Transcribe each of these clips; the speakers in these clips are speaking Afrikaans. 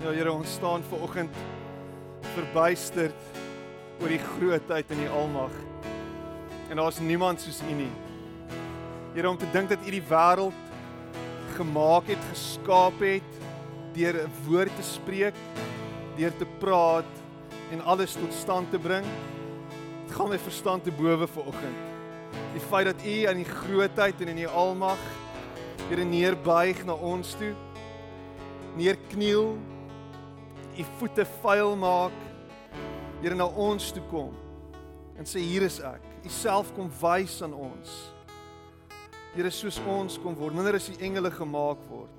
Ja Here, ons staan ver oggend verbuisterd oor die grootheid en die almag. En daar's niemand soos U nie. Here, om te dink dat U die wêreld gemaak het, geskaap het deur 'n woord te spreek, deur te praat en alles tot stand te bring. Dit gaan my verstand te bowe ver oggend. Die feit dat U aan die grootheid en in die almag Here neerbuig na ons toe. Neerkniel. U voete vuil maak. Here na ons toe kom en sê hier is ek. U self kom wys aan ons. Here soos ons kom word, minder as die engele gemaak word.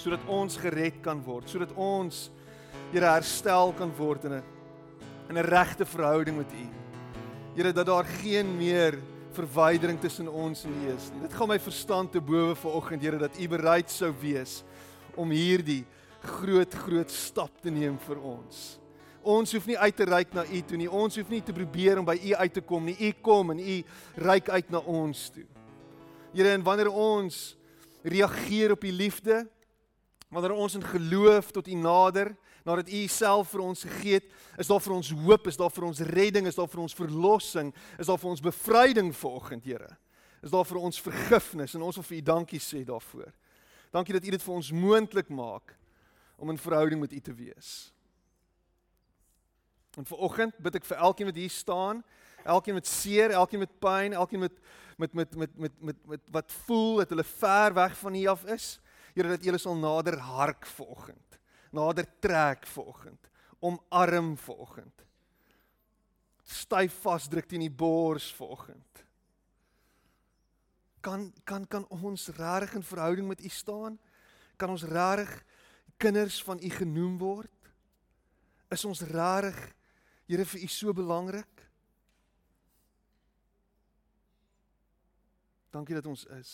Sodat ons gered kan word, sodat ons Here herstel kan word in 'n in 'n regte verhouding met U. Here dat daar geen meer verwydering tussen ons en U is nie. Dit gaan my verstand te bowe vanoggend, Here, dat U bereid sou wees om hierdie groot groot stap te neem vir ons. Ons hoef nie uit te reik na U toe nie. Ons hoef nie te probeer om by U uit te kom nie. U kom en U reik uit na ons toe. Here, en wanneer ons reageer op U liefde, wanneer ons in geloof tot U nader, nadat U self vir ons gegee het, is daar vir ons hoop, is daar vir ons redding, is daar vir ons verlossing, is daar vir ons bevryding vanoggend, Here. Is daar vir ons vergifnis en ons wil vir U dankie sê daarvoor. Dankie dat U dit vir ons moontlik maak om in verhouding met U te wees. En vanoggend bid ek vir elkeen wat hier staan, elkeen met seer, elkeen met pyn, elkeen met met met met met met, met wat voel dat hulle ver weg van U af is. Here dat U hulle sal nader hark vanoggend nader trek vanoggend, omarm vanoggend. Styf vasdruk teen die bors vanoggend. Kan kan kan ons regtig in verhouding met U staan? Kan ons regtig kinders van U genoem word? Is ons regtig Here vir U so belangrik? Dankie dat ons is.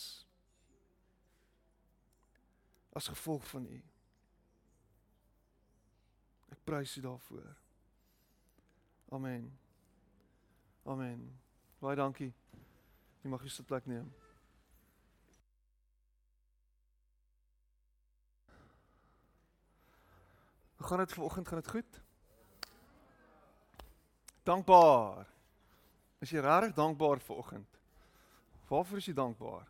As gevolg van U prys U daarvoor. Amen. Amen. Baie dankie. Jy mag jou plek neem. Gaan dit vanoggend? Gaan dit goed? Dankbaar. Is jy regtig dankbaar vanoggend? Waarvoor is jy dankbaar?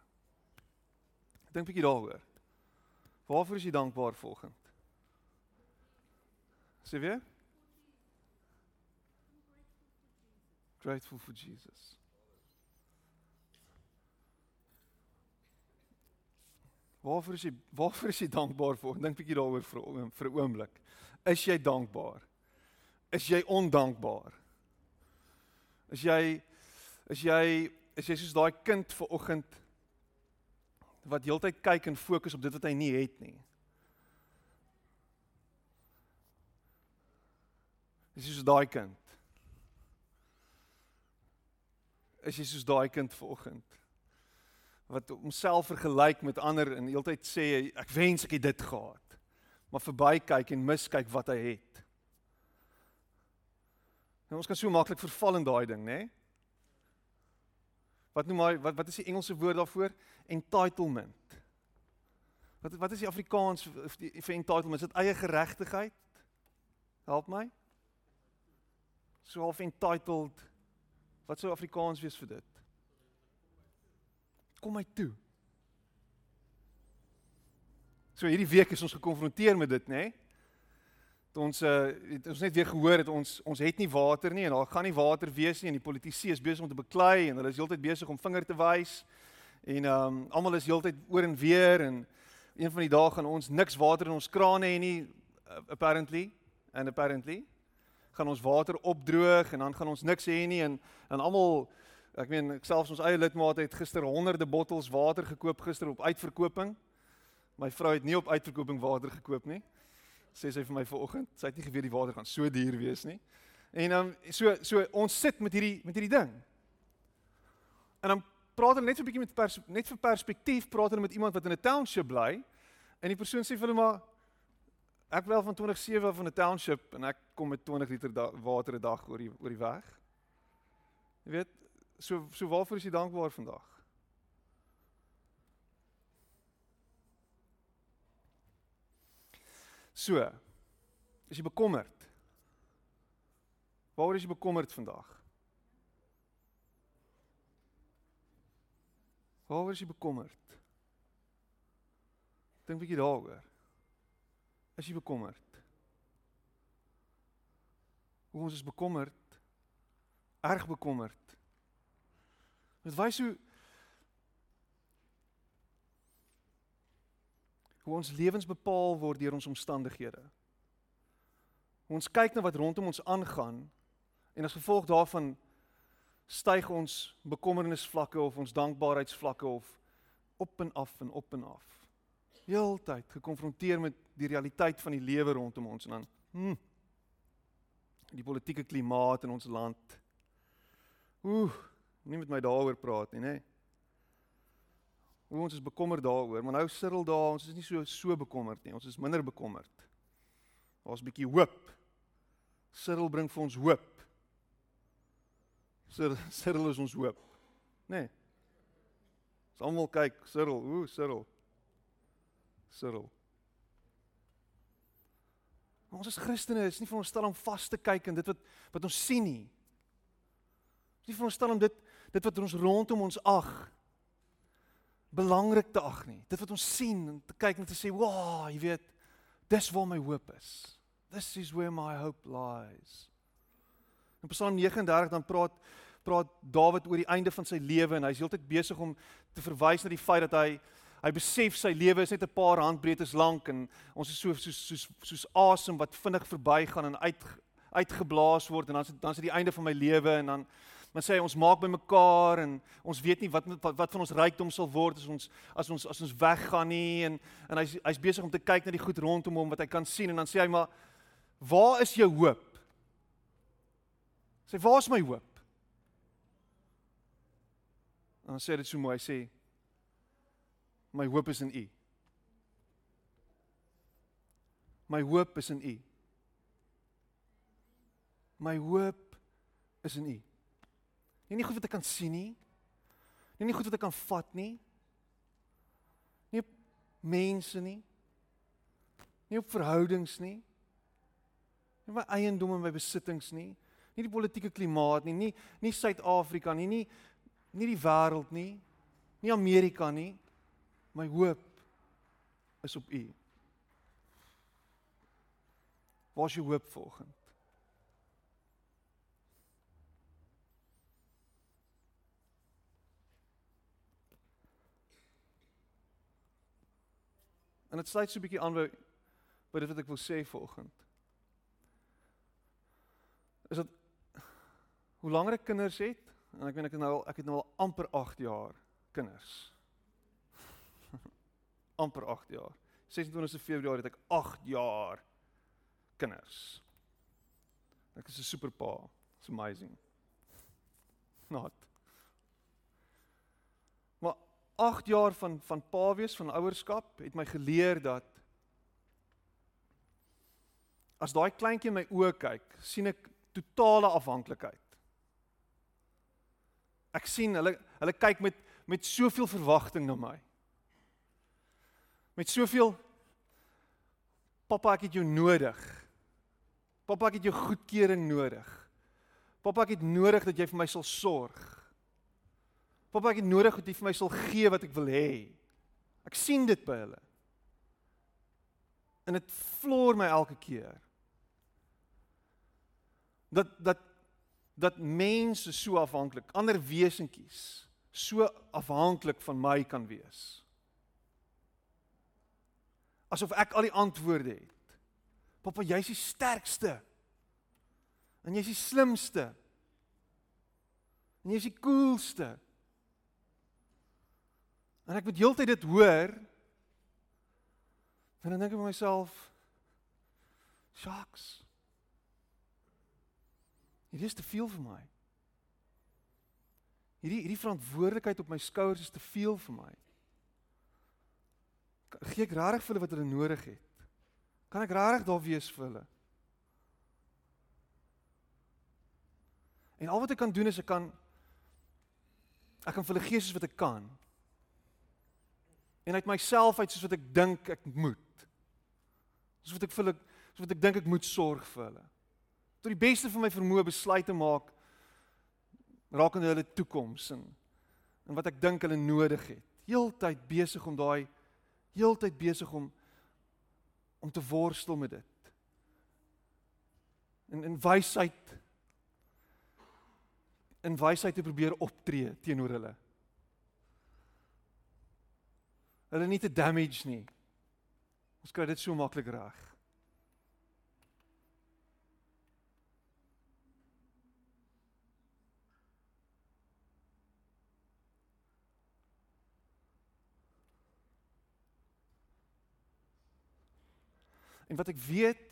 Dink 'n bietjie daaroor. Waarvoor is jy dankbaar vanoggend? Sê weer? Grateful for Jesus. Waarvoor is jy waarvoor is jy dankbaar vir? Dink bietjie daaroor vir 'n oomblik. Is jy dankbaar? Is jy ondankbaar? Is jy is jy is jy soos daai kind ver oggend wat heeltyd kyk en fokus op dit wat hy nie het nie? Is jy soos daai kind? Is jy soos daai kind vanoggend wat homself vergelyk met ander en heeltyd sê ek wens ek het dit gehad. Maar verby kyk en mis kyk wat hy het. En ons kan so maklik verval in daai ding, né? Nee? Wat noem hy wat wat is die Engelse woord daarvoor? Entitlement. Wat wat is die Afrikaans vir entitlement? Is dit eie geregtigheid? Help my so half entitled. Wat sou Afrikaans wees vir dit? Kom my toe. So hierdie week is ons gekonfronteer met dit, nê? Nee? Ons uh, het ons net weer gehoor dat ons ons het nie water nie en daar gaan nie water wees nie en die politici is besig om te beklei en hulle is heeltyd besig om vinger te wys. En ehm um, almal is heeltyd oor en weer en een van die dae gaan ons niks water in ons krane hê nie uh, apparently and apparently gaan ons water opdroog en dan gaan ons niks hê nie en en almal ek meen selfs ons eie lidmate het gister honderde bottels water gekoop gister op uitverkoping. My vrou het nie op uitverkoping water gekoop nie. Sê sy vir my vanoggend, sy het nie geweet die water gaan so duur wees nie. En dan um, so so ons sit met hierdie met hierdie ding. En dan praat hulle net so 'n bietjie met pers, net vir perspektief, praat hulle met iemand wat in 'n township bly en die persoon sê vir hulle maar Ek wel van 27 van 'n township en ek kom met 20 liter water 'n dag oor die oor die weg. Jy weet, so so waarvoor is jy dankbaar vandag? So, Is jy bekommerd? Waaroor is jy bekommerd vandag? Waaroor is jy bekommerd? Dink 'n bietjie daaroor. Is jy bekommerd? Hoe ons is bekommerd? Erg bekommerd. Dit wys hoe hoe ons lewens bepaal word deur ons omstandighede. Ons kyk na wat rondom ons aangaan en as gevolg daarvan styg ons bekommernisvlakke of ons dankbaarheidsvlakke of op en af en op en af. Heeltyd gekonfronteer met die realiteit van die lewe rondom ons en dan hm, die politieke klimaat in ons land. Ooh, nie met my daaroor praat nie, nê? Nee. Hoe ons is bekommerd daaroor, maar nou sirrel daar, ons is nie so so bekommerd nie. Ons is minder bekommerd. Daar's 'n bietjie hoop. Sirrel bring vir ons hoop. Sirrel is ons hoop. Nê? Nee. Ons almal kyk, Sirrel, ooh, Sirrel. Sirrel. Ons as Christene is nie veronderstel om vas te kyk in dit wat wat ons sien nie. Ons is nie veronderstel om dit dit wat ons rondom ons ag belangrik te ag nie. Dit wat ons sien en te kyk en te sê, "Wow, jy weet, dis waar my hoop is. This is where my hope lies." In Psalm 39 dan praat praat Dawid oor die einde van sy lewe en hy's heeltyd besig om te verwys na die feit dat hy hy besef sy lewe is net 'n paar handbreedtes lank en ons is so soos soos soos asem wat vinnig verbygaan en uit uitgeblaas word en dan dan is dit die einde van my lewe en dan Maar sê ons maak by mekaar en ons weet nie wat wat, wat van ons rykdom sal word as ons as ons as ons weggaan nie en en hy's hy's besig om te kyk na die goed rondom hom wat hy kan sien en dan sê hy maar waar is jou hoop? Sê waar is my hoop? En dan sê dit so mooi, hy sê my hoop is in U. My hoop is in U. My hoop is in U. Nie nie goed wat ek kan sien nie. Nie nie goed wat ek kan vat nie. Nie op mense nie. Nie op verhoudings nie. Nie my eiendom en my besittings nie. Nie die politieke klimaat nie, nie nie Suid-Afrika nie, nie nie die wêreld nie. Nie Amerika nie. My hoop is op U. Waar is jou hoop volgens? En dit sluit so 'n bietjie aan by by dit wat ek wil sê vanoggend. Is dat hoe langer ek kinders het, en ek weet ek het nou al ek het nou al amper 8 jaar kinders. amper 8 jaar. 26 Februarie het ek 8 jaar kinders. Ek is 'n superpa. It's amazing. Not. 8 jaar van van pa wees van ouerskap het my geleer dat as daai kleintjie in my oë kyk, sien ek totale afhanklikheid. Ek sien hulle hulle kyk met met soveel verwagting na my. Met soveel Pappa, ek het jou nodig. Pappa, ek het jou goedkeuring nodig. Pappa, ek het nodig dat jy vir my sal sorg. Pappa, ek het nodig dat U vir my sal gee wat ek wil hê. Ek sien dit by hulle. En dit vloer my elke keer. Dat dat dat mense so afhanklik, ander wesentjies so afhanklik van my kan wees. Asof ek al die antwoorde het. Pappa, jy's die sterkste. En jy's die slimste. En jy's die coolste. En ek moet heeltyd dit hoor. En dan dink ek vir myself, "Shucks. Dit is te veel vir my. Hierdie hierdie verantwoordelikheid op my skouers is te veel vir my. Gee ek regtig vir hulle wat hulle nodig het? Kan ek regtig daar wees vir hulle?" En al wat ek kan doen is ek kan ek kan vir hulle gee soos wat ek kan en uit myself uit soos wat ek dink ek moet. Soos wat ek vir hulle So wat ek dink ek moet sorg vir hulle. Tot die beste van my vermoë besluite maak rakende hulle toekoms en en wat ek dink hulle nodig het. Heeltyd besig om daai heeltyd besig om om te worstel met dit. En in wysheid in wysheid te probeer optree teenoor hulle. Hulle nie te damage nie. Ons kry dit so maklik reg. En wat ek weet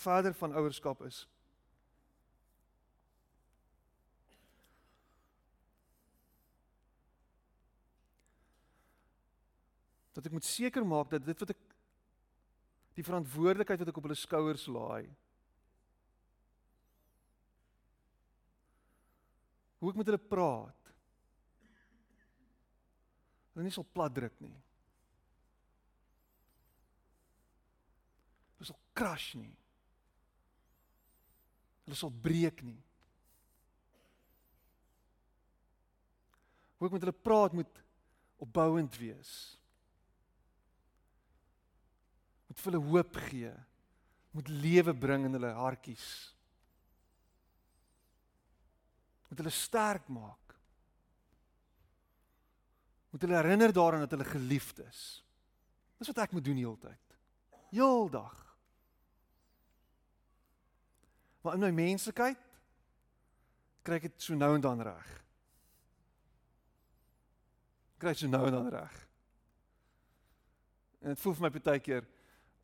verder van ouerskap is dat ek moet seker maak dat dit wat ek die verantwoordelikheid wat ek op hulle skouers laai hoe ek met hulle praat hulle nie sal plat druk nie. Hulle sal crash nie. Hulle sal breek nie. Hoe ek met hulle praat moet opbouend wees vir hulle hoop gee. Moet lewe bring in hulle hartjies. Moet hulle sterk maak. Moet hulle herinner daaraan dat hulle geliefd is. Dis wat ek moet doen heeltyd. Heeldag. Maar in my menslikheid kry ek dit so nou en dan reg. Kry dit so nou en dan reg. En dit voel vir my baie keer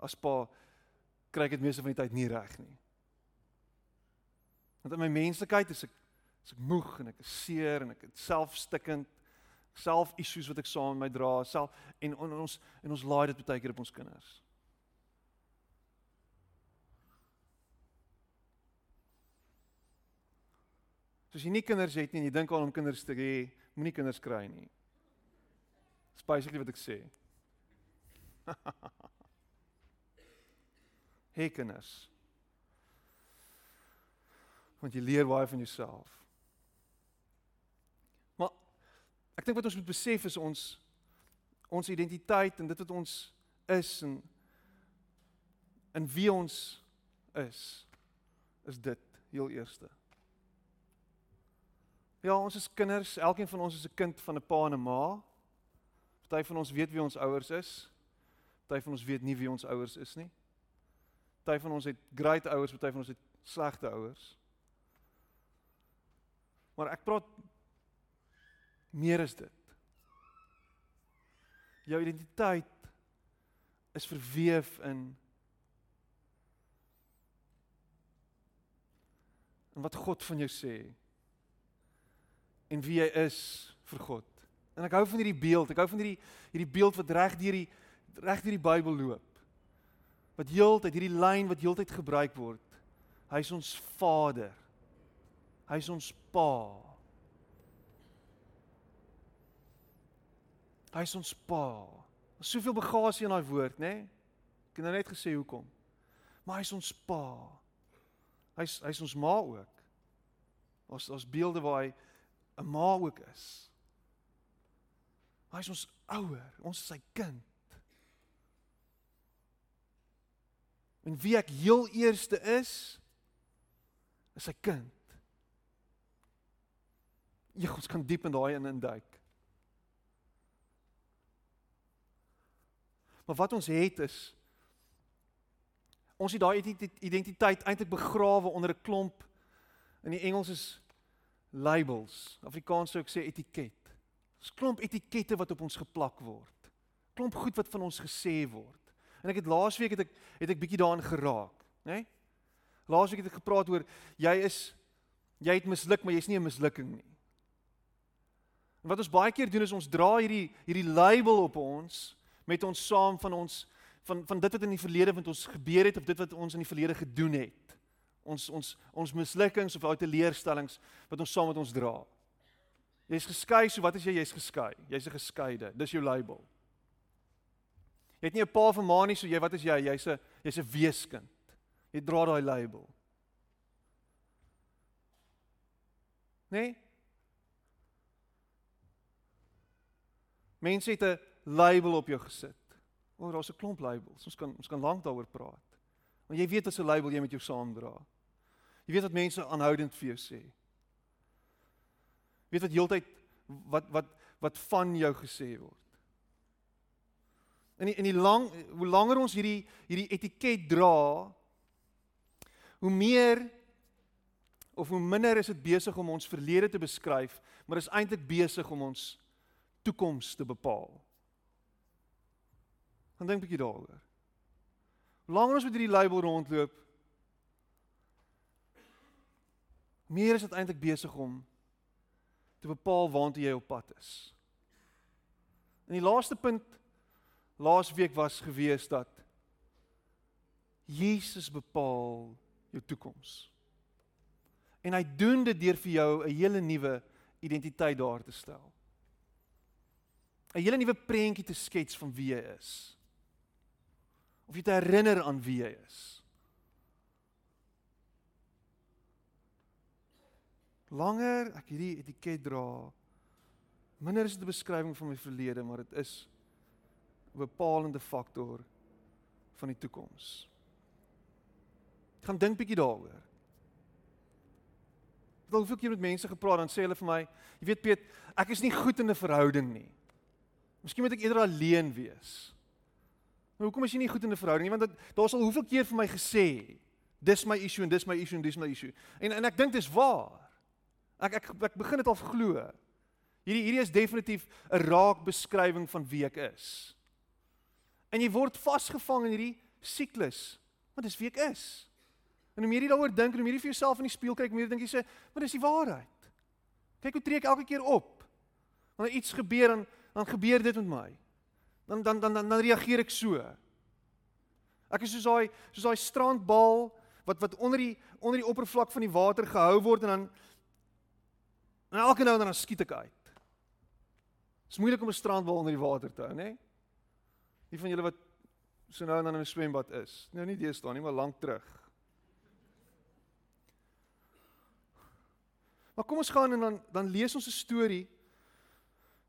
as pa kry ek dit meeste van die tyd nie reg nie. Want in my menslikheid is ek is ek moeg en ek is seer en ek het selfstikkend self issues wat ek saam met my dra, self en on, ons en ons laai dit baie keer op ons kinders. So as jy nie kinders het nie en jy dink aan om kinders te hê, moenie kinders kry nie. Dis basically wat ek sê. hê kinders. Want jy leer baie van jouself. Maar ek dink wat ons moet besef is ons ons identiteit en dit wat ons is en in wie ons is is dit heel eerste. Ja, ons is kinders, elkeen van ons is 'n kind van 'n pa en 'n ma. Party van ons weet wie ons ouers is. Party van ons weet nie wie ons ouers is nie. Party van ons het great ouers, party van ons het slegte ouers. Maar ek praat meer as dit. Jou identiteit is verweef in en wat God van jou sê en wie jy is vir God. En ek hou van hierdie beeld. Ek hou van hierdie hierdie beeld wat reg deur die reg deur die Bybel loop wat heeltyd hierdie lyn wat heeltyd gebruik word. Hy is ons Vader. Hy is ons Pa. Hy is ons Pa. Daar's soveel bagasie in daai woord, né? Nee? Ek het nou net gesê hoekom. Maar hy is ons Pa. Hy's hy's ons ma ook. Ons ons beelde waar hy 'n ma ook is. Hy is ons ouer, ons is sy kind. En wie ek heel eerste is, is sy kind. Jy ons kan diep in daai in induik. Maar wat ons het is ons het daai identiteit eintlik begrawe onder 'n klomp in die Engels is labels. Afrikaans sou ek sê etiket. Dis klomp etikette wat op ons geplak word. Klomp goed wat van ons gesê word. En ek het laasweek het ek het ek bietjie daarin geraak, né? Nee? Laasweek het ek gepraat oor jy is jy het misluk, maar jy's nie 'n mislukking nie. En wat ons baie keer doen is ons dra hierdie hierdie label op ons met ons saam van ons van van dit wat in die verlede met ons gebeur het of dit wat ons in die verlede gedoen het. Ons ons ons mislukkings of ou teleurstellings wat ons saam met ons dra. Jy's geskei, so wat is jy? Jy's geskei. Jy's 'n geskeide. Dis jou label. Jy het nie 'n pa of 'n ma nie, so jy wat is jy? Jy's 'n jy's 'n weeskind. Jy dra daai label. Nee? Mense het 'n label op jou gesit. O, oh, daar's 'n klomp labels. Ons kan ons kan lank daaroor praat. Want jy weet wat 'n label jy met jou saamdra. Jy weet wat mense aanhoudend vir jou sê. Jy weet wat heeltyd wat wat wat van jou gesê word. In die, in die lang hoe langer ons hierdie hierdie etiket dra, hoe meer of hoe minder is dit besig om ons verlede te beskryf, maar is eintlik besig om ons toekoms te bepaal. Gaan dink 'n bietjie daaroor. Hoe langer ons met hierdie label rondloop, meer is dit eintlik besig om te bepaal waantoe jy op pad is. En die laaste punt laasweek was gewees dat Jesus bepaal jou toekoms. En hy doen dit deur vir jou 'n hele nuwe identiteit daar te stel. 'n Hele nuwe prentjie te skets van wie jy is. Of jy te herinner aan wie jy is. Langer ek hierdie etiket dra, minder is dit 'n beskrywing van my verlede, maar dit is bepalende faktor van die toekoms. Ek gaan dink bietjie daaroor. Ek het al hoeveel keer met mense gepraat dan sê hulle vir my, jy weet Piet, ek is nie goed in 'n verhouding nie. Miskien moet ek eerder alleen wees. Maar hoekom is jy nie goed in 'n verhouding nie? Want daar's al hoeveel keer vir my gesê, dis my issue en dis my issue en dis my issue. En en ek dink dit is waar. Ek ek ek begin dit al glo. Hierdie hierdie is definitief 'n raak beskrywing van wie ek is. En jy word vasgevang in hierdie siklus. Want dis wie ek is. En hoe meer jy daaroor dink en hoe meer jy vir jouself in die spieël kyk, meer dink jy sê, "Maar dis die waarheid." Kyk hoe tree ek elke keer op. Wanneer iets gebeur dan dan gebeur dit met my. Dan dan dan dan, dan reageer ek so. Ek is soos daai soos daai strandbal wat wat onder die onder die oppervlak van die water gehou word en dan en elke nou en dan skiet ek uit. Dit is moeilik om 'n strandbal onder die water te hou, né? Nee? Die van julle wat so nou en dan in 'n swembad is. Nou nie deesdae nie, maar lank terug. Maar kom ons gaan en dan dan lees ons 'n storie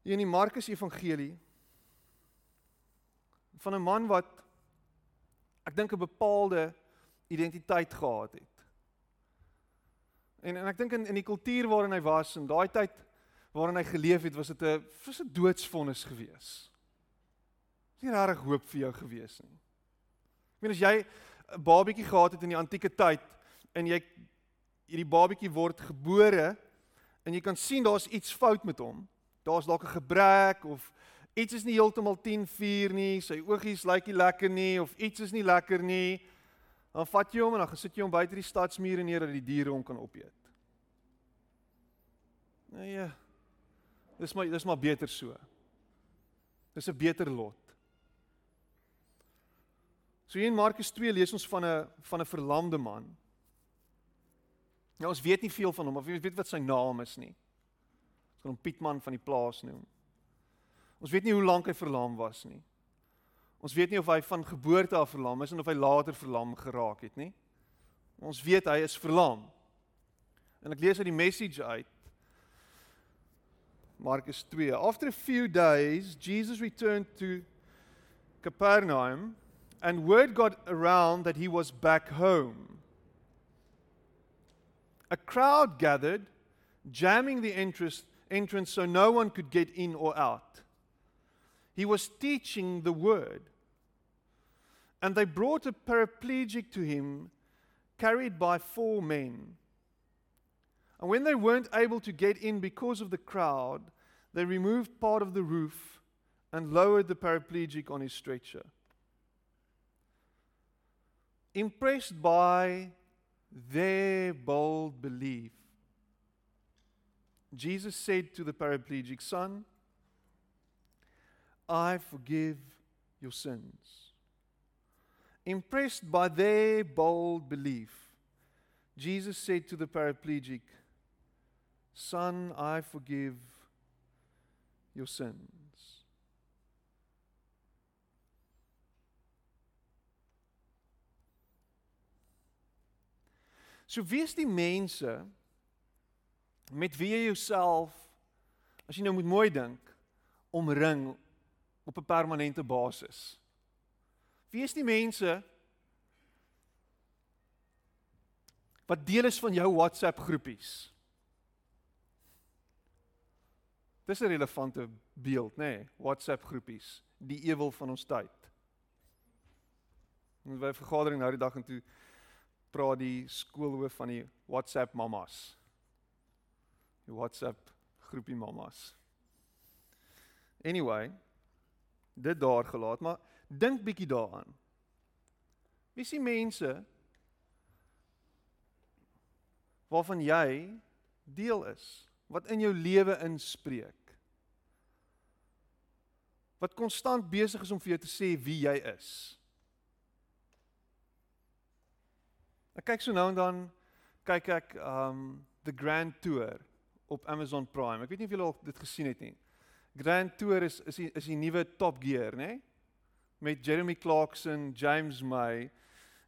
hier in die Markus Evangelie van 'n man wat ek dink 'n bepaalde identiteit gehad het. En en ek dink in in die kultuur waarin hy was en daai tyd waarin hy geleef het, was dit 'n was 'n doodsvonnis geweest. Is nie regtig hoop vir jou gewees nie. Ek meen as jy 'n babatjie gehad het in die antieke tyd en jy hierdie babatjie word gebore en jy kan sien daar's iets fout met hom. Daar's dalk 'n gebrek of iets is nie heeltemal 10:4 nie, sy oogies lyk nie lekker nie of iets is nie lekker nie. Dan vat jy hom en dan gesit jy hom buite die stadsmure neer dat die diere hom kan opeet. Nee, ja. Dis maar dis maar beter so. Dis 'n beter lot. So hier in Markus 2 lees ons van 'n van 'n verlamde man. Nou ons weet nie veel van hom of jy weet wat sy naam is nie. Ons kan hom Pietman van die plaas noem. Ons weet nie hoe lank hy verlam was nie. Ons weet nie of hy van geboorte af verlam is en of hy later verlam geraak het nie. Ons weet hy is verlam. En ek lees uit die message uit. Markus 2. After a few days, Jesus returned to Capernaum and word got around that he was back home. A crowd gathered, jamming the entrance, entrance so no one could get in or out. He was teaching the word. And they brought a paraplegic to him, carried by four men. And when they weren't able to get in because of the crowd, they removed part of the roof and lowered the paraplegic on his stretcher. Impressed by their bold belief. Jesus said to the paraplegic son, I forgive your sins. Impressed by their bold belief, Jesus said to the paraplegic, Son, I forgive your sins. So wees die mense met wie jy jouself as jy nou moet mooi dink omring op 'n permanente basis. Wees die mense wat deel is van jou WhatsApp groepies. Dis 'n relevante beeld, nê? Nee? WhatsApp groepies, die ewel van ons tyd. Ons by 'n vergadering nou die dag en toe praat die skoolhoof van die WhatsApp mammas. Die WhatsApp groepie mammas. Anyway, dit daar gelaat, maar dink bietjie daaraan. Wie is die mense waarvan jy deel is, wat in jou lewe inspreek? Wat konstant besig is om vir jou te sê wie jy is? Ek kyk so nou en dan kyk ek um The Grand Tour op Amazon Prime. Ek weet nie of julle al dit gesien het nie. Grand Tour is is die, is die nuwe Top Gear, né? Met Jeremy Clarkson, James May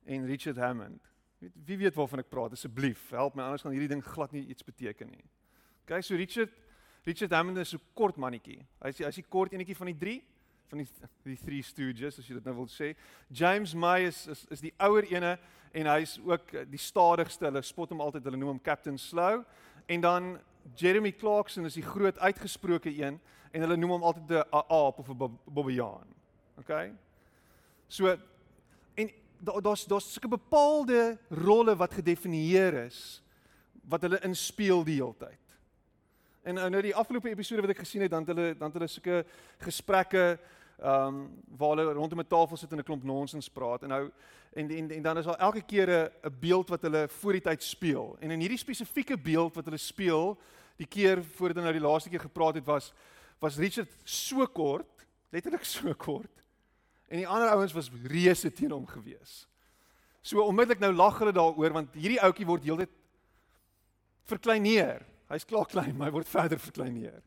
en Richard Hammond. Weet wie weet waarvan ek praat asseblief? Help my anders gaan hierdie ding glad nie iets beteken nie. Kyk so Richard Richard Hammond is so kort mannetjie. Hy is hy is die kort enetjie van die 3 van die die Three Stooges as jy dit nou wil sê. James May is is is die ouer ene en hy's ook die stadigste. Hulle spot hom altyd, hulle noem hom Captain Slow. En dan Jeremy Clarkson is die groot uitgesproke een en hulle noem hom altyd 'n aap of 'n bobbejaan. OK? So en daar's daar's sulke bepaalde rolle wat gedefinieer is wat hulle inspeel die hele tyd. En nou die afgelope episode wat ek gesien het, dan het hulle dan het hulle sulke gesprekke ehm um, waar hulle rondom 'n tafel sit en 'n klomp nonsens praat en nou en, en en dan is daar elke keer 'n beeld wat hulle voor die tyd speel. En in hierdie spesifieke beeld wat hulle speel, die keer voordat hulle nou die laaste keer gepraat het was was Richard so kort, letterlik so kort. En die ander ouens was reuse teen hom gewees. So onmiddellik nou lag hulle daaroor want hierdie ouetjie word heeltyd verkleineer. Hy's klaar klein, maar hy word verder verkleineer.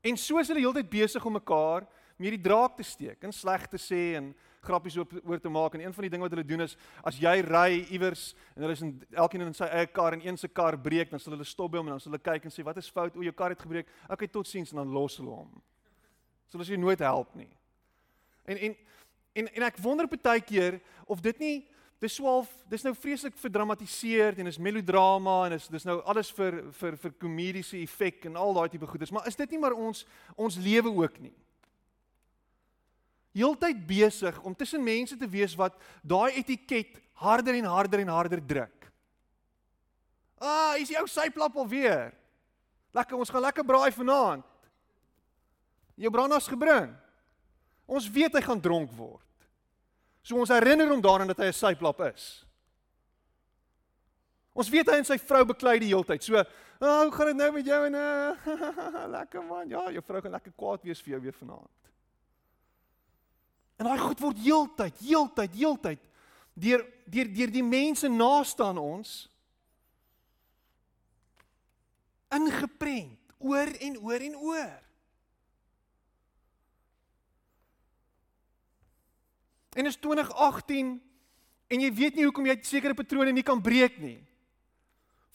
En so is hulle heeltyd besig om mekaar meer die draak te steek en sleg te sê en grappies oor, oor te maak. En een van die dinge wat hulle doen is as jy ry iewers en hulle is in elkeen in sy eie kar en een se kar breek dan sal hulle stop by hom en dan sal hulle kyk en sê wat is fout? O jou kar het gebreek. Okay totsiens. En dan los hulle hom. Sal as jy nooit help nie. En en en en ek wonder baie keer of dit nie dis swaalf dis nou vreeslik verdramatiseer en is melodrama en is dis nou alles vir vir vir komediese effek en al daai tipe goeders. Maar is dit nie maar ons ons lewe ook nie heeltyd besig om tussen mense te wees wat daai etiket harder en harder en harder druk. Ah, is die ou syplap alweer. Lekker, ons gaan lekker braai vanaand. Jou brandas gebring. Ons weet hy gaan dronk word. So ons herinner hom daaraan dat hy 'n syplap is. Ons weet hy en sy vrou beklei die heeltyd. So, ah, hoe gaan dit nou met jou en uh, lekker man. Ja, jou vrou gaan lekker kwaad wees vir jou weer vanaand. En daai goed word heeltyd, heeltyd, heeltyd deur deur deur die mense naaste aan ons ingeprent oor en oor en oor. En is 2018 en jy weet nie hoekom jy sekere patrone nie kan breek nie.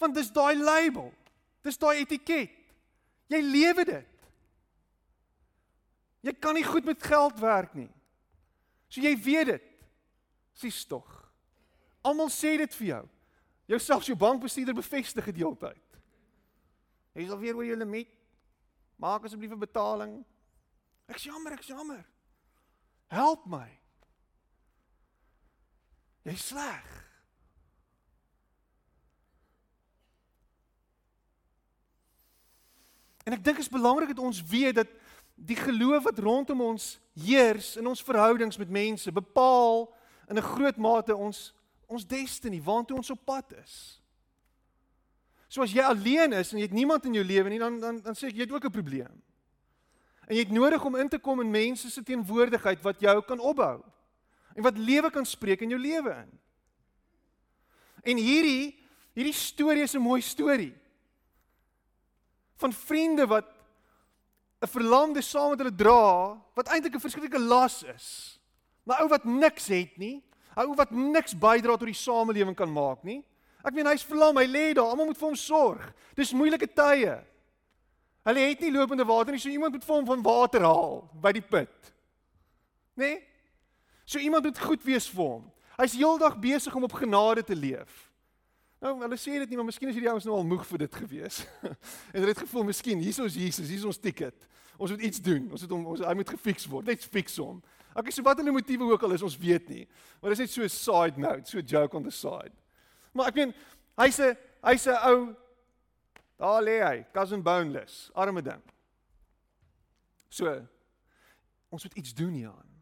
Want dis daai label. Dis daai etiket. Jy lewe dit. Jy kan nie goed met geld werk nie. So jy weet dit. Sis tog. Almal sê dit vir jou. Jouself jou bankbestuurder bevestig dit heeltyd. Jy sal weer oor jou limiet. Maak asseblief 'n betaling. Ek's jammer, ek's jammer. Help my. Jy's sleg. En ek dink dit is belangrik dat ons weet dat die geloof wat rondom ons heers in ons verhoudings met mense bepaal in 'n groot mate ons ons destiny, waantoe ons op pad is. So as jy alleen is en jy het niemand in jou lewe nie, dan dan dan sê ek jy het ook 'n probleem. En jy het nodig om in te kom in mense se teenwoordigheid wat jou kan opbou en wat lewe kan spreek in jou lewe in. En hierdie hierdie storie is 'n mooi storie van vriende wat 'n verlamde saam met hulle dra wat eintlik 'n verskriklike las is. Maar ou wat niks het nie, ou wat niks bydra tot die samelewing kan maak nie. Ek meen hy's verlam, hy lê daar, almal moet vir hom sorg. Dis moeilike tye. Hulle het nie lopende water nie, so iemand moet vir hom van water haal by die put. Né? Nee? So iemand moet goed wees vir hom. Hy's heeldag besig om op genade te leef. Nou, hulle sê dit nie, maar miskien is hierdie ouens nou al moeg vir dit gewees. en hulle het gevoel, miskien hier is Jesus, hier is ons ticket. Ons moet iets doen. Ons moet hom ons hy moet gefiks word. Net fiks hom. Okay, so wat hulle motiewe ook al is, ons weet nie. Maar dit is net so 'n side note, so 'n joke on the side. Maar ek meen, hy's 'n hy's 'n ou daar lê hy, cousin boneless, arme ding. So ons moet iets doen hieraan.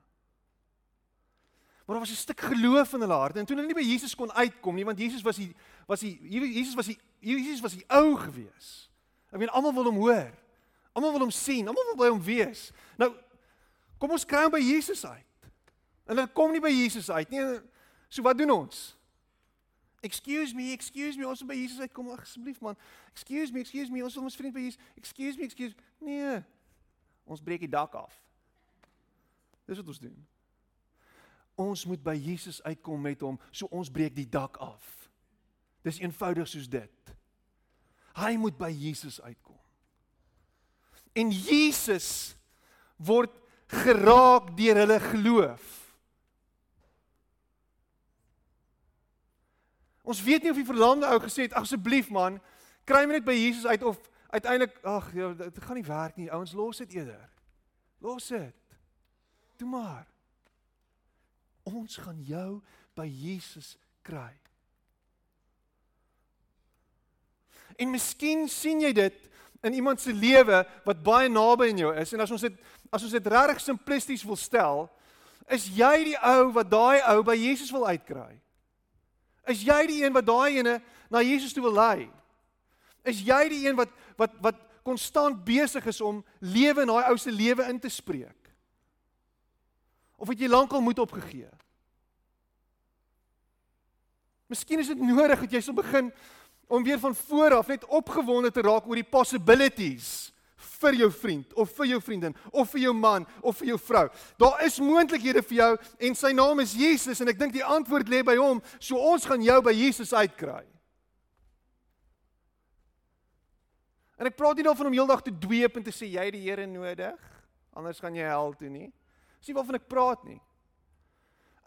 Maar daar was 'n stuk geloof in hulle harte en toe hulle nie by Jesus kon uitkom nie want Jesus was die was die Jesus was die Jesus was die ou gewees. Ek meen almal wil hom hoor. Almal wil hom sien, almal wil by hom wees. Nou kom ons kry hom by Jesus uit. En hulle kom nie by Jesus uit nie. So wat doen ons? Excuse me, excuse me, ons moet by Jesus uitkom asseblief man. Excuse me, excuse me, ons wil ons vriend by Jesus. Excuse me, excuse. Nee. Ons breek die dak af. Dis wat ons doen. Ons moet by Jesus uitkom met hom, so ons breek die dak af. Dis eenvoudig soos dit. Hy moet by Jesus uitkom. En Jesus word geraak deur hulle geloof. Ons weet nie of die verlamde ou gesê het asseblief man, kry my net by Jesus uit of uiteindelik ag, ja, dit gaan nie werk nie. Ouens, los dit eerder. Los dit. Toe maar. Ons gaan jou by Jesus kry. En miskien sien jy dit in iemand se lewe wat baie naby aan jou is en as ons dit as ons dit regtig simplisties wil stel, is jy die ou wat daai ou by Jesus wil uitkry? Is jy die een wat daai ene na Jesus toe wil lei? Is jy die een wat wat wat konstant besig is om lewe in daai ou se lewe in te spreek? Of het jy lankal moed opgegee? Miskien is dit nodig dat jy sal begin om weer van voor af net opgewonde te raak oor die possibilities vir jou vriend of vir jou vriendin of vir jou man of vir jou vrou. Daar is moontlikhede vir jou en sy naam is Jesus en ek dink die antwoord lê by hom. So ons gaan jou by Jesus uitkry. En ek praat nie daarvan om heeldag te dweep en te sê jy die Here nodig, anders gaan jy hel toe nie. Dis nie waarvan ek praat nie.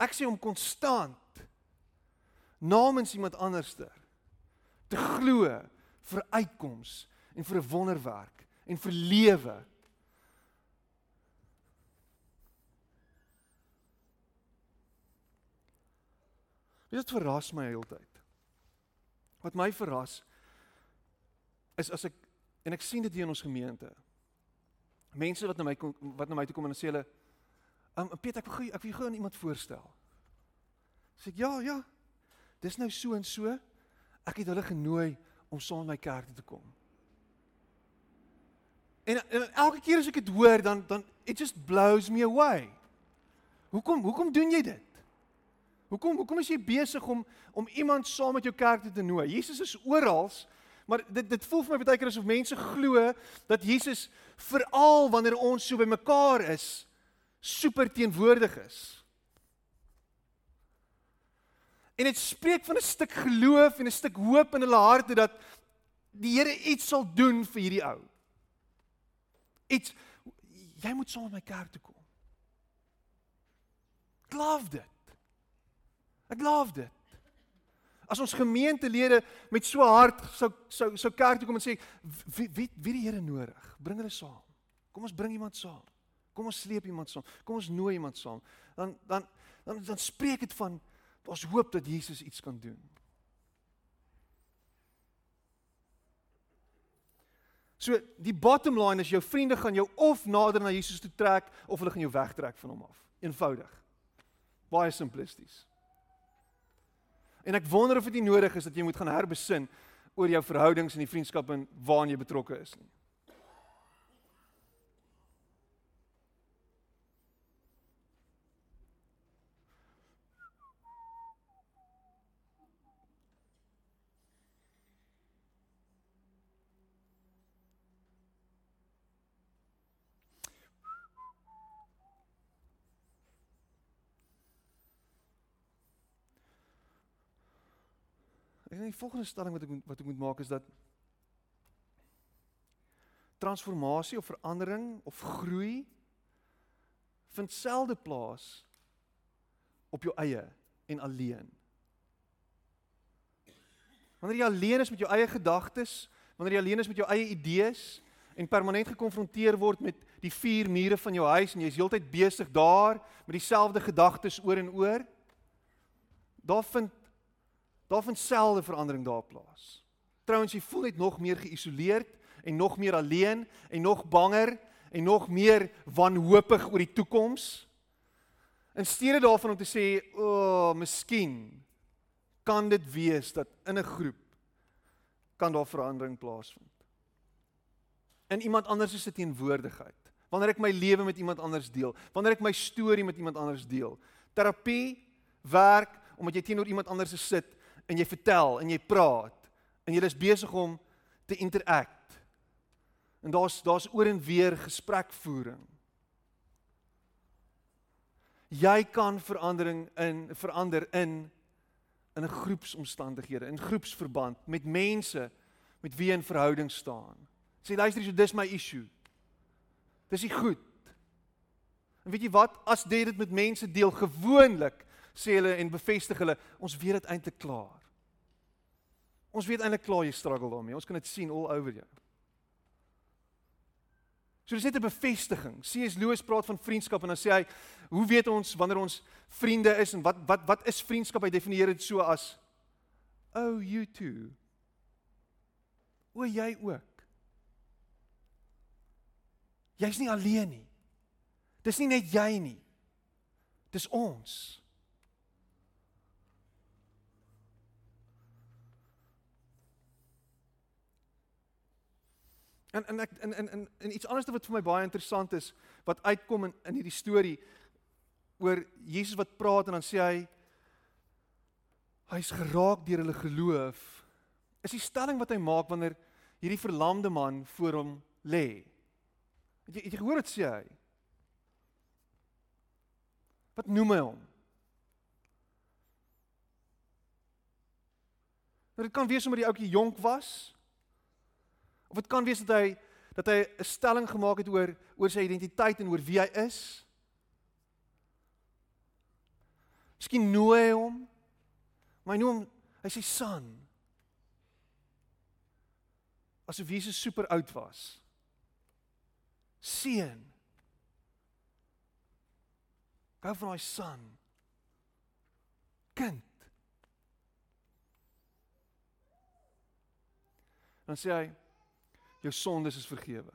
Ek sê om konstant namens iemand anderster te glo vir uitkoms en vir 'n wonderwerk en vir lewe. Dit verras my heeltyd. Wat my verras is as ek en ek sien dit hier in ons gemeente. Mense wat na my kom wat na my toe kom en sê hulle Um Piet, ek wil ek wil gou aan iemand voorstel. Sê ek ja, ja. Dis nou so en so. Ek het hulle genooi om saam met my kerk te kom. En, en elke keer as ek dit hoor, dan dan it just blows me away. Hoekom hoekom doen jy dit? Hoekom hoekom is jy besig om om iemand saam met jou kerk te nooi? Jesus is oral, maar dit dit voel vir my baie keer asof mense glo dat Jesus veral wanneer ons so bymekaar is, super teenwoordig is. En dit spreek van 'n stuk geloof en 'n stuk hoop in hulle harte dat die Here iets sal doen vir hierdie ou. Iets jy moet saam met my kerk toe kom. Ek love dit. Ek love dit. As ons gemeentelede met so hart sou sou sou kerk toe kom en sê wie wie wie die Here nodig, bring hulle saam. Kom ons bring iemand saam. Kom ons sleep iemand saam. Kom ons nooi iemand saam. Dan dan dan dan spreek dit van daar's hoop dat Jesus iets kan doen. So die bottom line is jou vriende gaan jou of nader na Jesus toe trek of hulle gaan jou wegtrek van hom af. Eenvoudig. Baie simplisties. En ek wonder of dit nie nodig is dat jy moet gaan herbesin oor jou verhoudings en die vriendskap en waaraan jy betrokke is nie. Ek dink die volgende stelling wat ek moet, wat ek moet maak is dat transformasie of verandering of groei vind selde plaas op jou eie en alleen. Wanneer jy alleen is met jou eie gedagtes, wanneer jy alleen is met jou eie idees en permanent gekonfronteer word met die vier mure van jou huis en jy's heeltyd besig daar met dieselfde gedagtes oor en oor, daar vind daar vind selde verandering daar plaas. Trouwens jy voel net nog meer geïsoleerd en nog meer alleen en nog banger en nog meer wanhoopig oor die toekoms. In steede daarvan om te sê, "O, oh, miskien kan dit wees dat in 'n groep kan daar verandering plaasvind." In iemand anders se teenwoordigheid. Wanneer ek my lewe met iemand anders deel, wanneer ek my storie met iemand anders deel. Terapie werk omdat jy teenoor iemand anders sit en jy vertel en jy praat en jy is besig om te interact En daar's daar's oor en weer gesprekvoering. Jy kan verandering in verander in in 'n groepsomstandighede, in groepsverband met mense met wie jy in verhouding staan. Sê luister hier, so dis my issue. Dis nie goed. En weet jy wat? As jy dit met mense deel gewoonlik sê hulle en bevestig hulle, ons weet dit eintlik klaar. Ons weet eintlik klaar jy struggle daarmee. Ons kan dit sien all over jou. So dis net 'n bevestiging. C.S. Lewis praat van vriendskap en dan sê hy, hoe weet ons wanneer ons vriende is en wat wat wat is vriendskap? Hy definieer dit so as oh you too. O jy ook. Jy's nie alleen nie. Dis nie net jy nie. Dis ons. En en ek in in in in iets anders wat vir my baie interessant is wat uitkom in in hierdie storie oor Jesus wat praat en dan sê hy hy's geraak deur hulle geloof. Is die stelling wat hy maak wanneer hierdie verlamde man voor hom lê. Het jy het jy gehoor wat sê hy? Wat noem hy hom? Nou, dit kan wees omdat die ouetjie jonk was. Of dit kan wees dat hy dat hy 'n stelling gemaak het oor oor sy identiteit en oor wie hy is. Miskien nooi hy hom. Maar hy noem hy sê son. Asof Jesus super oud was. Seun. Gou van daai son. Kind. Dan sê hy jou sondes is vergewe.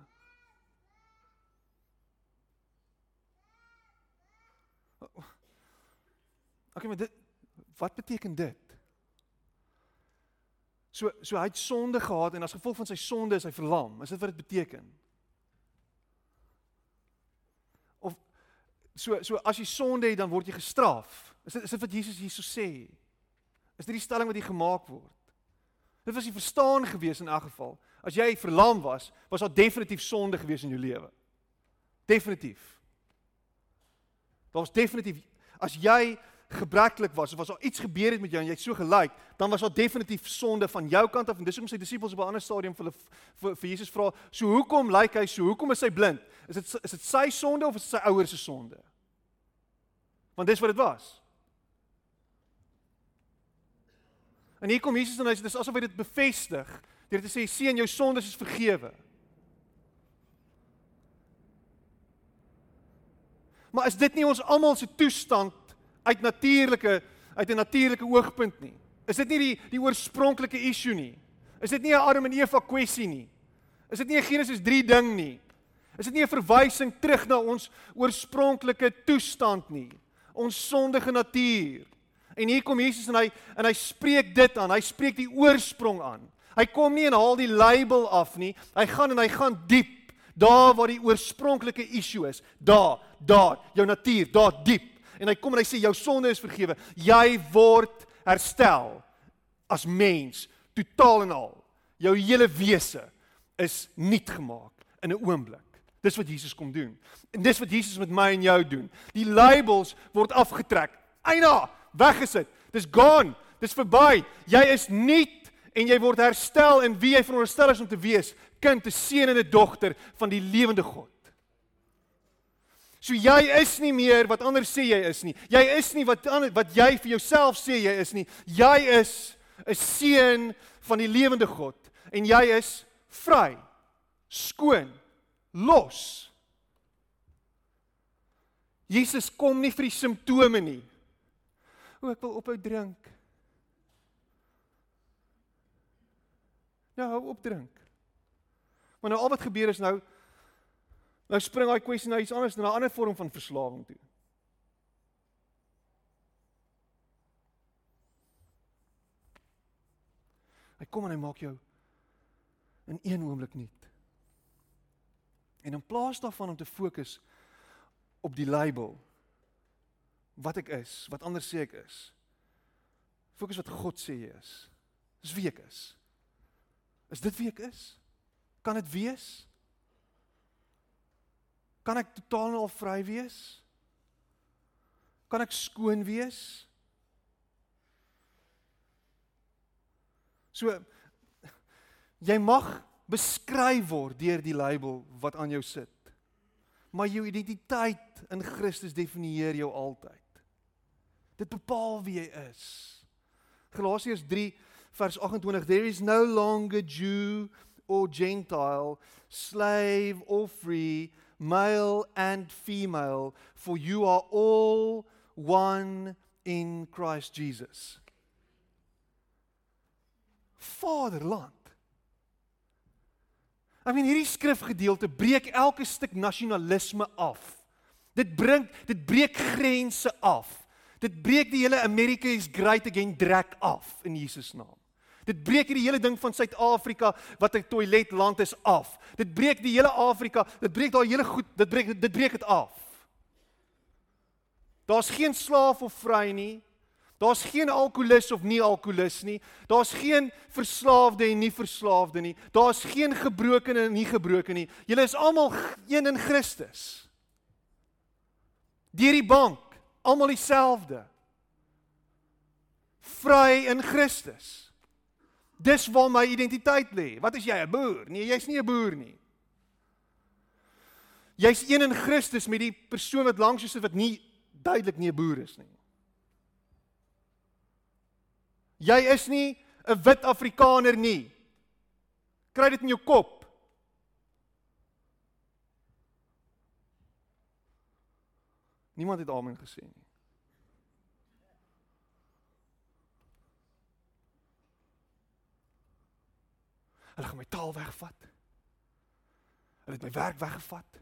Okay, maar dit wat beteken dit? So so hy het sonde gehad en as gevolg van sy sonde is hy verlam. Is dit wat dit beteken? Of so so as jy sonde het dan word jy gestraf. Is dit is dit wat Jesus hierso sê? Is dit die stelling wat hier gemaak word? Dit was die verstaan gewees in elk geval. As jy verlam was, was daar definitief sonde gewees in jou lewe. Definitief. Daar was definitief as jy gebreklik was of as daar iets gebeur het met jou en jy't so gelyk, dan was daar definitief sonde van jou kant af en dis hoekom sy disippels op 'n ander stadium vir hulle vir, vir Jesus vra, "So hoekom lyk hy so? Hoekom is hy blind? Is dit is dit sy sonde of is dit sy ouers se sonde?" Want dis wat dit was. En hier kom Jesus en hy sê dis asof hy dit bevestig deur te sê seun jou sondes is vergewe. Maar is dit nie ons almal se toestand uit natuurlike uit 'n natuurlike oogpunt nie? Is dit nie die die oorspronklike issue nie? Is dit nie 'n Adam en Eva kwessie nie? Is dit nie 'n Genesis 3 ding nie? Is dit nie 'n verwysing terug na ons oorspronklike toestand nie? Ons sondige natuur. En hier kom Jesus en hy en hy spreek dit aan. Hy spreek die oorsprong aan. Hy kom nie en haal die label af nie. Hy gaan en hy gaan diep daar waar die oorspronklike issue is. Daar, daar, jou natuur, daar diep. En hy kom en hy sê jou sonde is vergewe. Jy word herstel as mens, totaal en al. Jou hele wese is nuut gemaak in 'n oomblik. Dis wat Jesus kom doen. En dis wat Jesus met my en jou doen. Die labels word afgetrek. Eina, weggesit. Dis gone. Dis verby. Jy is nuut en jy word herstel in wie jy veronderstel is om te wees, kind, 'n seun en 'n dogter van die lewende God. So jy is nie meer wat ander sê jy is nie. Jy is nie wat ander, wat jy vir jouself sê jy is nie. Jy is 'n seun van die lewende God en jy is vry, skoon, los. Jesus kom nie vir die simptome nie. O, ek wil ophou drink. Nou hou op drink. Maar nou al wat gebeur is nou Nou spring daai kwessie na iets anders, na 'n ander vorm van verslawing toe. Hy kom en hy maak jou in een oomblik nuut. En in plaas daarvan om te fokus op die label wat ek is, wat ander sê ek is. Fokus wat God sê jy is. Dis wie ek is. Is dit wie ek is? Kan dit wees? Kan ek totaal en al vry wees? Kan ek skoon wees? So jy mag beskryf word deur die label wat aan jou sit. Maar jou identiteit in Christus definieer jou altyd. Dit bepaal wie jy is. Galasiërs 3 vers 28 There is no longer Jew or Gentile, slave or free male and female, for you are all one in Christ Jesus. Vaderland. I mean hierdie skrifgedeelte breek elke stuk nasionalisme af. Dit bring dit breek grense af. Dit breek die hele America is great again drek af in Jesus naam. Dit breek hierdie hele ding van Suid-Afrika wat 'n toiletland is af. Dit breek die hele Afrika, dit breek daai hele goed, dit breek dit breek dit af. Daar's geen slaaf of vry nie. Daar's geen alkolikus of nie alkolikus nie. Daar's geen verslaafde en nie verslaafde nie. Daar's geen gebrokene en nie gebroken nie. Julle is almal een in Christus. Deur die bank, almal dieselfde. Vry in Christus. Dis waar my identiteit lê. Wat is jy, 'n boer? Nee, jy's nie 'n boer nie. Jy's een in Christus met die persoon wat langs jou sit wat nie duidelik nie 'n boer is nie. Jy is nie 'n wit Afrikaner nie. Kry dit in jou kop. Niemand het amen gesê nie. Hulle gaan my taal wegvat. Hulle het my werk weggevat.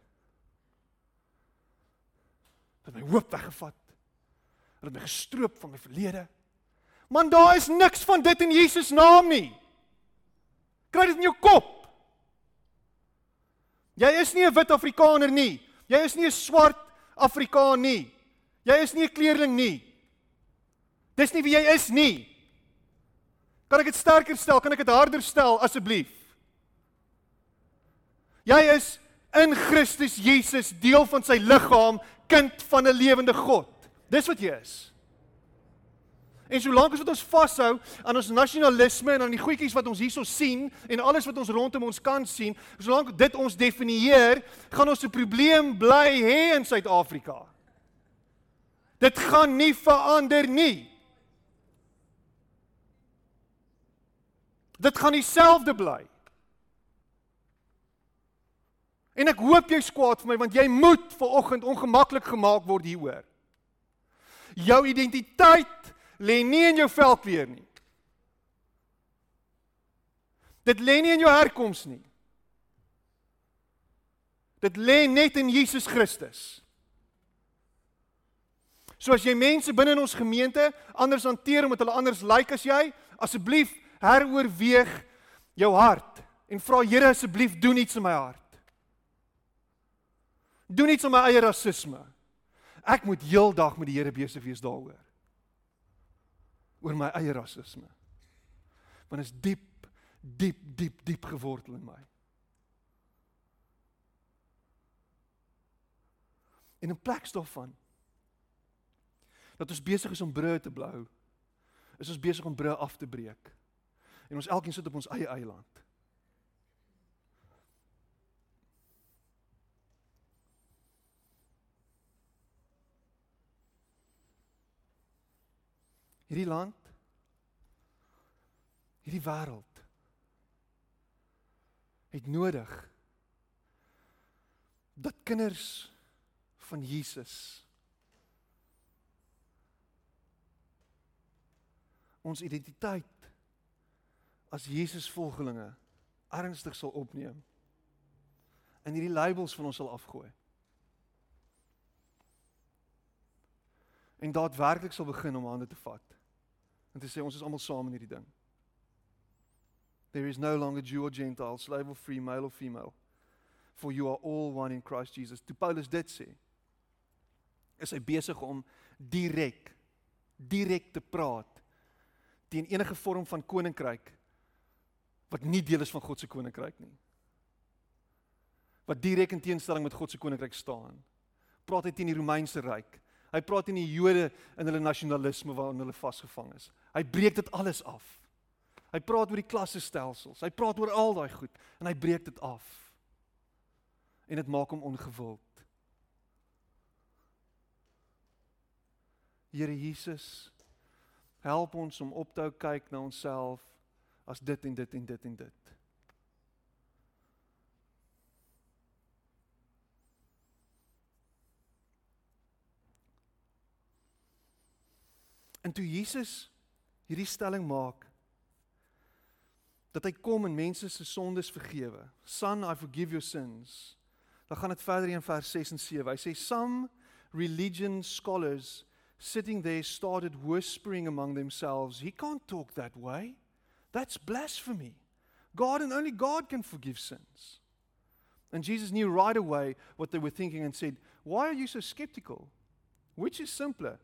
Hulle het my hoop weggevat. Hulle het my gestroop van my verlede. Man, daar is niks van dit in Jesus naam nie. Kry dit in jou kop. Jy is nie 'n wit Afrikaner nie. Jy is nie 'n swart Afrikaan nie. Jy is nie 'n kleerling nie. Dis nie wie jy is nie. Kan ek dit sterker stel? Kan ek dit harder stel asseblief? Jy is in Christus Jesus deel van sy liggaam, kind van 'n lewende God. Dis wat jy is. En solank as wat ons vashou aan ons nasionalisme en aan die goedjies wat ons hierso sien en alles wat ons rondom ons kan sien, solank dit ons definieer, gaan ons 'n probleem bly hê in Suid-Afrika. Dit gaan nie verander nie. Dit gaan dieselfde bly. En ek hoop jy's kwaad vir my want jy moet ver oggend ongemaklik gemaak word hieroor. Jou identiteit lê nie in jou velkleur nie. Dit lê nie in jou herkoms nie. Dit lê net in Jesus Christus. So as jy mense binne in ons gemeente anders hanteer omdat hulle anders lyk like as jy, asseblief heroorweeg jou hart en vra Here asseblief doen iets in my hart. Doen iets aan my eie rasisme. Ek moet heeldag met die Here besig wees daaroor. Oor my eie rasisme. Want is diep, diep, diep, diep gewortel in my. In plek daarvan dat ons besig is om brood te blou is ons besig om brûe af te breek. En ons elkeen sit op ons eie eiland. Hierdie land hierdie wêreld het nodig dat kinders van Jesus ons identiteit as Jesus volgelinge ernstig sal opneem en hierdie labels van ons sal afgooi. En daadwerklik sal begin om hande te vat en te sê ons is almal saam in hierdie ding. There is no longer Jew or Gentile, slave or free, male or female, for you are all one in Christ Jesus. Toe Paulus dit sê, is hy besig om direk direk te praat teen enige vorm van koninkryk wat nie deel is van God se koninkryk nie. Wat direk in teenstelling met God se koninkryk staan. Praat hy teen die Romeinse ryk. Hy praat teen die Jode in hulle nasionalisme waarin hulle vasgevang is. Hy breek dit alles af. Hy praat oor die klassestelsels. Hy praat oor al daai goed en hy breek dit af. En dit maak hom ongewild. Here Jesus, help ons om op te hou kyk na onsself as dit en dit en dit en dit. En toe Jesus hierdie stelling maak dat hy kom en mense se sondes vergewe. Son, I forgive your sins. Dan gaan dit verder in vers 6 en 7. Hy sê some religion scholars sitting there started whispering among themselves, He can't talk that way. That's blasphemy. God and only God can forgive sins. And Jesus knew right away what they were thinking and said, Why are you so skeptical? Which is simpler?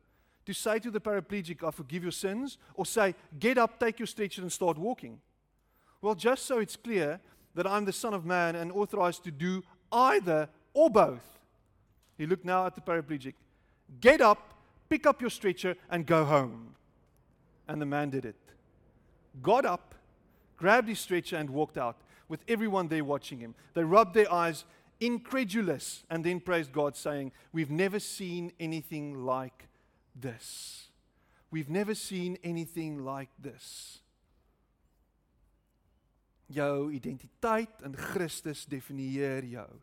To say to the paraplegic, I forgive your sins, or say, Get up, take your stretcher, and start walking? Well, just so it's clear that I'm the Son of Man and authorized to do either or both. He looked now at the paraplegic. Get up, pick up your stretcher and go home. And the man did it. Got up, grabbed his stretcher, and walked out with everyone there watching him. They rubbed their eyes, incredulous, and then praised God, saying, We've never seen anything like this. We've never seen anything like this. Jou identiteit in Christus definieer jou.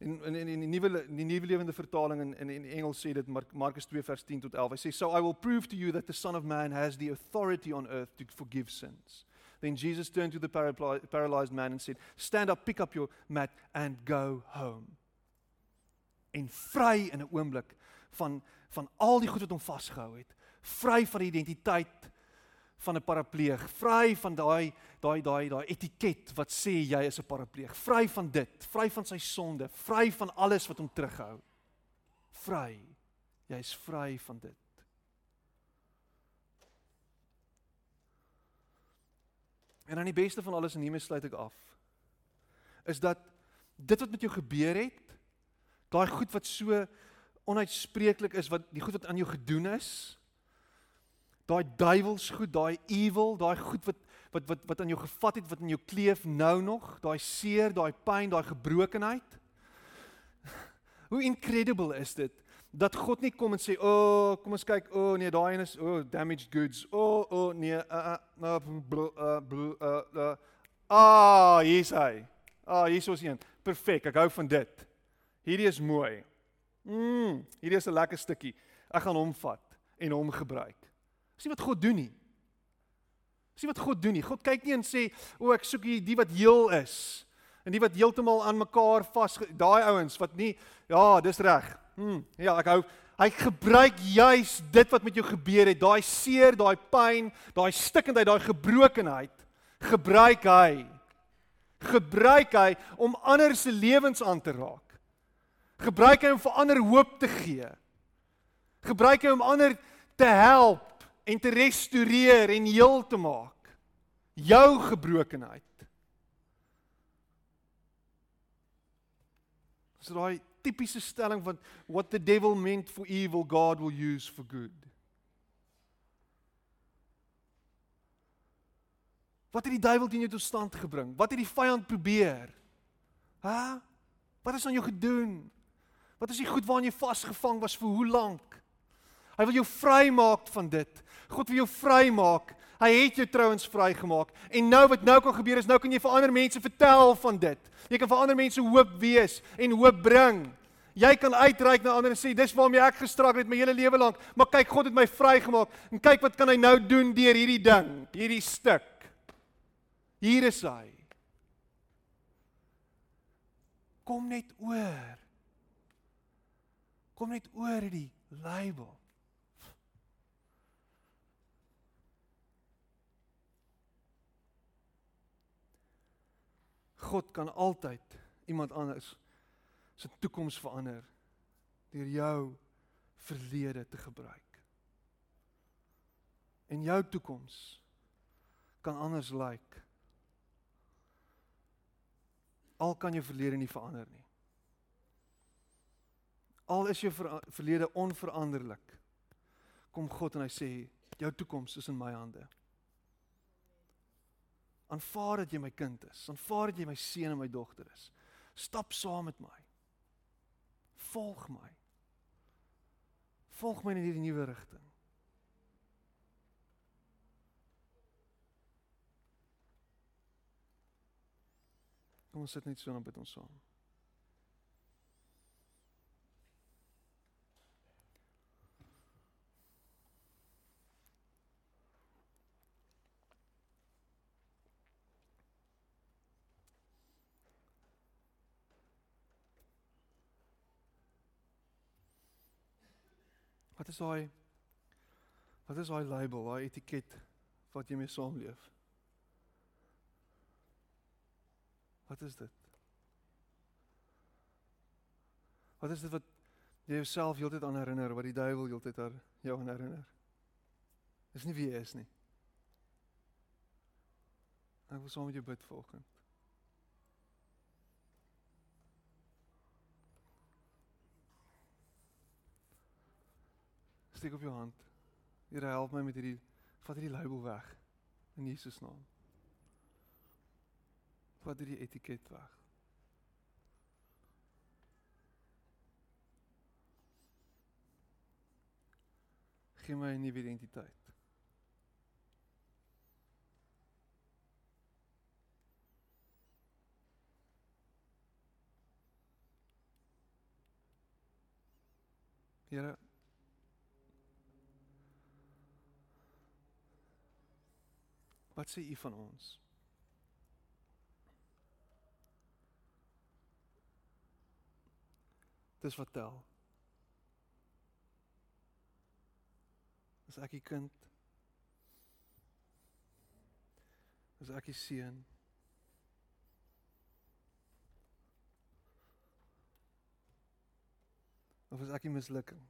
En in in in die nuwe die nuwe lewende vertaling in in in Engels sê dit Markus 2 vers 10 tot 11. Hy sê so I will prove to you that the son of man has the authority on earth to forgive sins. Then Jesus turned to the paralyzed man and said, "Stand up, pick up your mat and go home." En vry in 'n oomblik van van al die goed wat hom vasgehou het, vry van die identiteit van 'n parapleeg, vry van daai daai daai daai etiket wat sê jy is 'n parapleeg, vry van dit, vry van sy sonde, vry van alles wat hom terughou. Vry. Jy's vry van dit. En dan die beste van alles en hiermee sluit ek af. Is dat dit wat met jou gebeur het, daai goed wat so onuitspreeklik is wat die goed wat aan jou gedoen is, daai duiwels goed, daai evil, daai goed wat wat wat wat aan jou gevat het, wat in jou kleef nou nog, daai seer, daai pyn, daai gebrokenheid. Hoe incredible is dit dat God nie kom en sê, "O, oh, kom ons kyk, o oh, nee, daai een is o, oh, damaged goods. O, oh, o oh, nee, uh uh uh uh Ah, hier's hy. Ah, hier's ons een. Perfek, ek hou van dit. Hierdie is mooi. Mm, hierdie is 'n lekker stukkie. Ek gaan hom vat en hom gebruik. Dis nie wat God doen nie. Dis nie wat God doen nie. God kyk nie en sê, "O, ek soek hier die wat heel is." En die wat heeltemal aan mekaar vas daai ouens wat nie ja, dis reg. Hm, ja, ek hou hy gebruik juis dit wat met jou gebeur het, daai seer, daai pyn, daai stikkendheid, daai gebrokenheid, gebruik hy. Gebruik hy om ander se lewens aan te raak. Gebruik hy om vir ander hoop te gee. Gebruik hy om ander te help en te restoreer en heel te maak. Jou gebrokenheid. So daai tipiese stelling van what the devil meant for evil God will use for good. Wat het die duiwel teen jou tot stand gebring? Wat het die vyand probeer? Hæ? Wat is aan jou gedoen? Wat is die goed waaraan jy vasgevang was vir hoe lank? Hy wil jou vrymaak van dit. God wil jou vrymaak. Hy het jou trouens vrygemaak. En nou wat nou kan gebeur is nou kan jy vir ander mense vertel van dit. Jy kan vir ander mense hoop wees en hoop bring. Jy kan uitreik na ander en sê dis waarmee ek gestruggle het my hele lewe lank, maar kyk God het my vrygemaak en kyk wat kan hy nou doen deur hierdie ding, hierdie stuk. Hier is hy. Kom net oor. Kom net oor die label. God kan altyd iemand anders se toekoms verander deur jou verlede te gebruik. En jou toekoms kan anders lyk. Like. Al kan jou verlede nie verander nie. Al is jou ver verlede onveranderlik. Kom God en hy sê jou toekoms is in my hande. Aanvaar dat jy my kind is. Aanvaar dat jy my seun en my dogter is. Stap saam met my. Volg my. Volg my in hierdie nuwe rigting. Kom ons sit net so en bid ons saam. Wat is daai Wat is daai label, daai etiket wat jy mee saamleef? Wat is dit? Wat is dit wat jy jouself heeltyd aan herinner, wat die duiwel heeltyd aan jou aan herinner? Dis nie wie jy is nie. Ek wil saam met jou bid vanoggend. Steek op jou hand. Here help my met hierdie vat hierdie label weg in Jesus naam. Vat hierdie etiket weg. Gee my 'n nuwe identiteit. Here Wat sê u van ons? Dis wat tel. Is ek die kind? Is ek die seun? Of is ek die mislukking?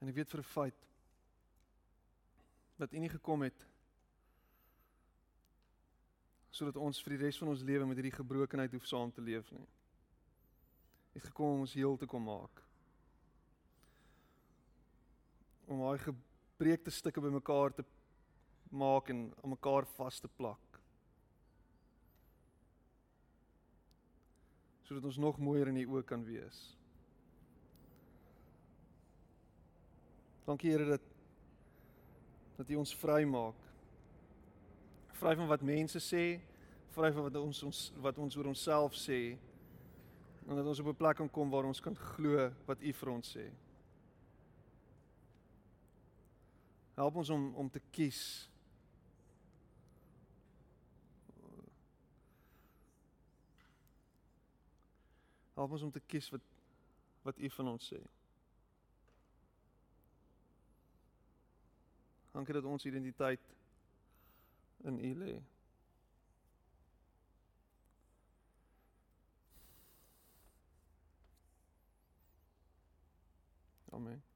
En ek weet vir 'n feit dat U nie gekom het sodat ons vir die res van ons lewe met hierdie gebrokenheid hoef saam te leef nie. U het gekom om ons heel te kom maak. Om daai gebreekte stukke bymekaar te maak en aan mekaar vas te plak. Sodat ons nog mooier in U oë kan wees. Dankie Here dat dat U ons vry maak. Vry van wat mense sê, vry van wat ons ons wat ons oor onsself sê. En dat ons op 'n plek kan kom waar ons kan glo wat U vir ons sê. Help ons om om te kies. Help ons om te kies wat wat U van ons sê. Dankie dat ons identiteit in U lê. Amen.